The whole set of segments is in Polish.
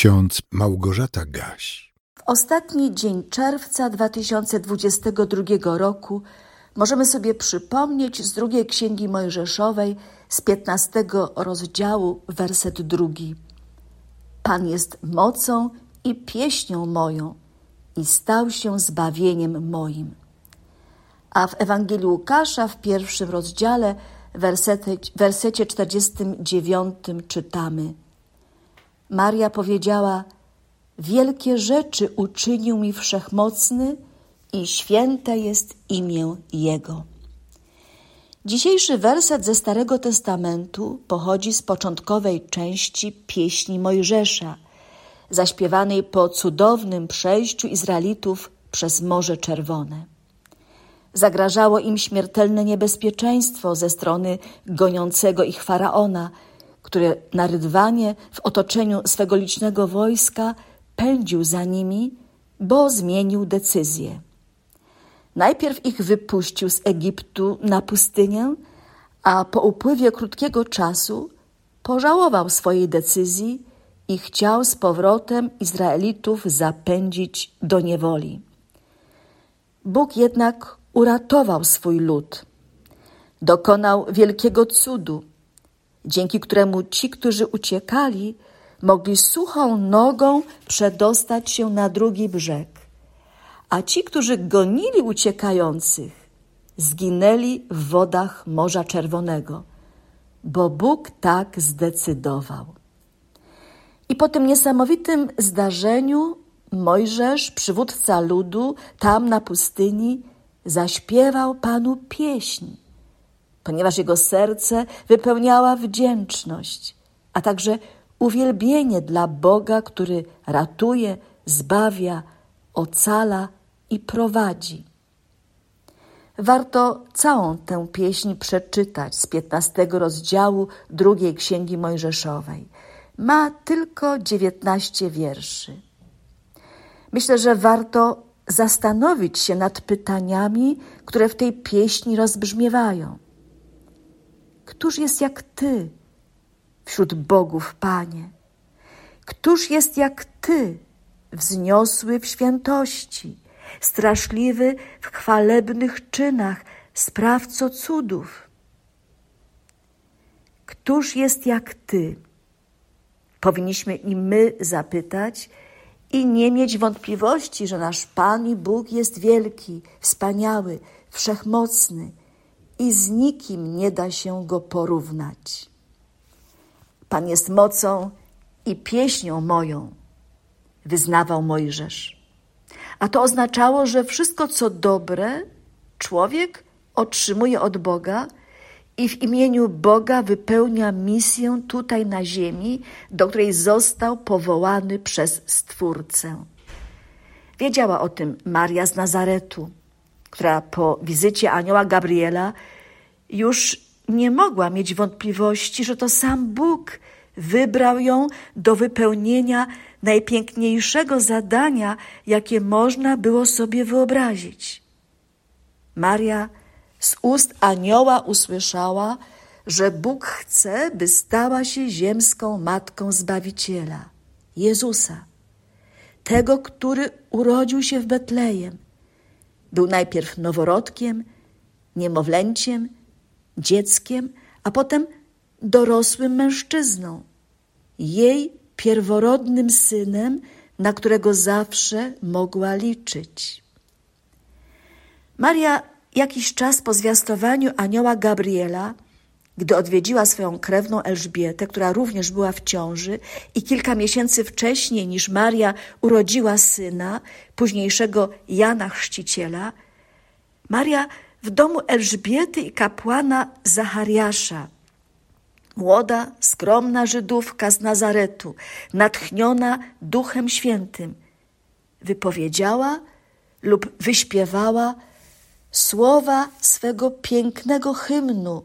ksiądz Małgorzata Gaś. W ostatni dzień czerwca 2022 roku możemy sobie przypomnieć z drugiej księgi Mojżeszowej z 15 rozdziału, werset drugi. Pan jest mocą i pieśnią moją i stał się zbawieniem moim. A w Ewangelii Łukasza w pierwszym rozdziale, wersecie, wersecie 49 czytamy – Maria powiedziała: Wielkie rzeczy uczynił mi wszechmocny i święte jest imię Jego. Dzisiejszy werset ze Starego Testamentu pochodzi z początkowej części pieśni Mojżesza, zaśpiewanej po cudownym przejściu Izraelitów przez Morze Czerwone. Zagrażało im śmiertelne niebezpieczeństwo ze strony goniącego ich faraona – który na rydwanie w otoczeniu swego licznego wojska pędził za nimi, bo zmienił decyzję. Najpierw ich wypuścił z Egiptu na pustynię, a po upływie krótkiego czasu pożałował swojej decyzji i chciał z powrotem Izraelitów zapędzić do niewoli. Bóg jednak uratował swój lud. Dokonał wielkiego cudu, dzięki któremu ci, którzy uciekali, mogli suchą nogą przedostać się na drugi brzeg, a ci, którzy gonili uciekających, zginęli w wodach Morza Czerwonego, bo Bóg tak zdecydował. I po tym niesamowitym zdarzeniu Mojżesz, przywódca ludu, tam na pustyni, zaśpiewał Panu pieśń ponieważ jego serce wypełniała wdzięczność, a także uwielbienie dla Boga, który ratuje, zbawia, ocala i prowadzi. Warto całą tę pieśń przeczytać z 15 rozdziału drugiej Księgi Mojżeszowej. Ma tylko 19 wierszy. Myślę, że warto zastanowić się nad pytaniami, które w tej pieśni rozbrzmiewają. Któż jest jak Ty wśród bogów, Panie? Któż jest jak Ty, wzniosły w świętości, straszliwy w chwalebnych czynach, sprawco cudów? Któż jest jak Ty? Powinniśmy i my zapytać i nie mieć wątpliwości, że nasz Pan i Bóg jest wielki, wspaniały, wszechmocny i z nikim nie da się go porównać. Pan jest mocą i pieśnią moją, wyznawał Mojżesz. A to oznaczało, że wszystko, co dobre, człowiek otrzymuje od Boga i w imieniu Boga wypełnia misję tutaj na ziemi, do której został powołany przez Stwórcę. Wiedziała o tym Maria z Nazaretu która po wizycie anioła Gabriela już nie mogła mieć wątpliwości, że to sam Bóg wybrał ją do wypełnienia najpiękniejszego zadania, jakie można było sobie wyobrazić. Maria z ust anioła usłyszała, że Bóg chce, by stała się ziemską matką Zbawiciela, Jezusa, tego, który urodził się w Betlejem był najpierw noworodkiem, niemowlęciem, dzieckiem, a potem dorosłym mężczyzną, jej pierworodnym synem, na którego zawsze mogła liczyć. Maria jakiś czas po zwiastowaniu anioła Gabriela gdy odwiedziła swoją krewną Elżbietę, która również była w ciąży i kilka miesięcy wcześniej niż Maria urodziła syna, późniejszego Jana Chrzciciela, Maria w domu Elżbiety i kapłana Zachariasza, młoda, skromna Żydówka z Nazaretu, natchniona Duchem Świętym, wypowiedziała lub wyśpiewała słowa swego pięknego hymnu,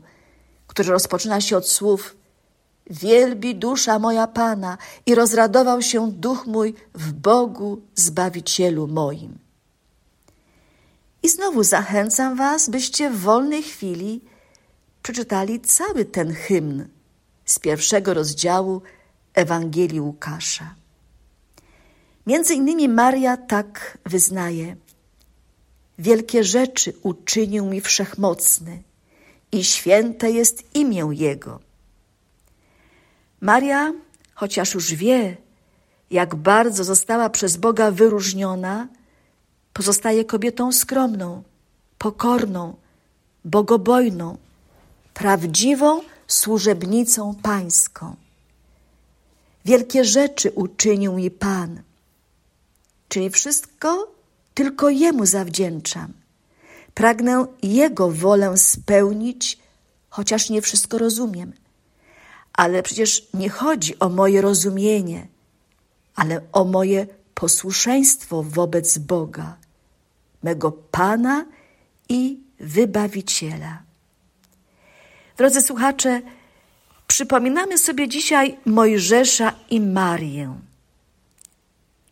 który rozpoczyna się od słów Wielbi dusza moja Pana i rozradował się duch mój w Bogu Zbawicielu moim. I znowu zachęcam Was, byście w wolnej chwili przeczytali cały ten hymn z pierwszego rozdziału Ewangelii Łukasza. Między innymi Maria tak wyznaje: Wielkie rzeczy uczynił mi wszechmocny i święte jest imię Jego. Maria, chociaż już wie, jak bardzo została przez Boga wyróżniona, pozostaje kobietą skromną, pokorną, bogobojną, prawdziwą służebnicą pańską. Wielkie rzeczy uczynił mi Pan, czyli wszystko tylko Jemu zawdzięczam. Pragnę Jego wolę spełnić, chociaż nie wszystko rozumiem. Ale przecież nie chodzi o moje rozumienie, ale o moje posłuszeństwo wobec Boga, mego Pana i Wybawiciela. Drodzy słuchacze, przypominamy sobie dzisiaj Mojżesza i Marię.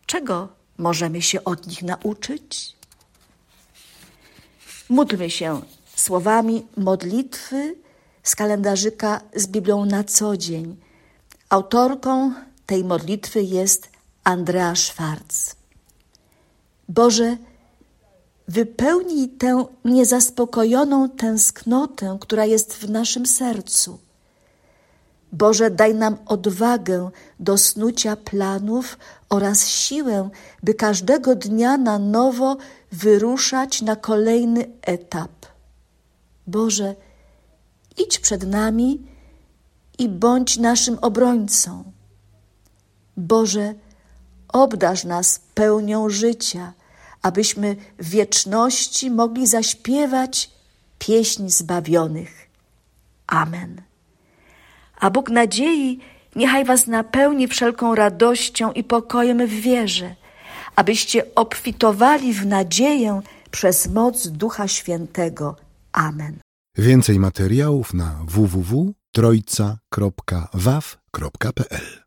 Czego możemy się od nich nauczyć? Módlmy się słowami modlitwy z kalendarzyka z Biblią na co dzień. Autorką tej modlitwy jest Andrea Schwarz. Boże, wypełnij tę niezaspokojoną tęsknotę, która jest w naszym sercu. Boże, daj nam odwagę do snucia planów oraz siłę, by każdego dnia na nowo wyruszać na kolejny etap. Boże, idź przed nami i bądź naszym obrońcą. Boże, obdarz nas pełnią życia, abyśmy w wieczności mogli zaśpiewać pieśń zbawionych. Amen. A Bóg nadziei niechaj was napełni wszelką radością i pokojem w wierze, abyście obfitowali w nadzieję przez moc Ducha Świętego. Amen. Więcej materiałów na www.trojca.waw.pl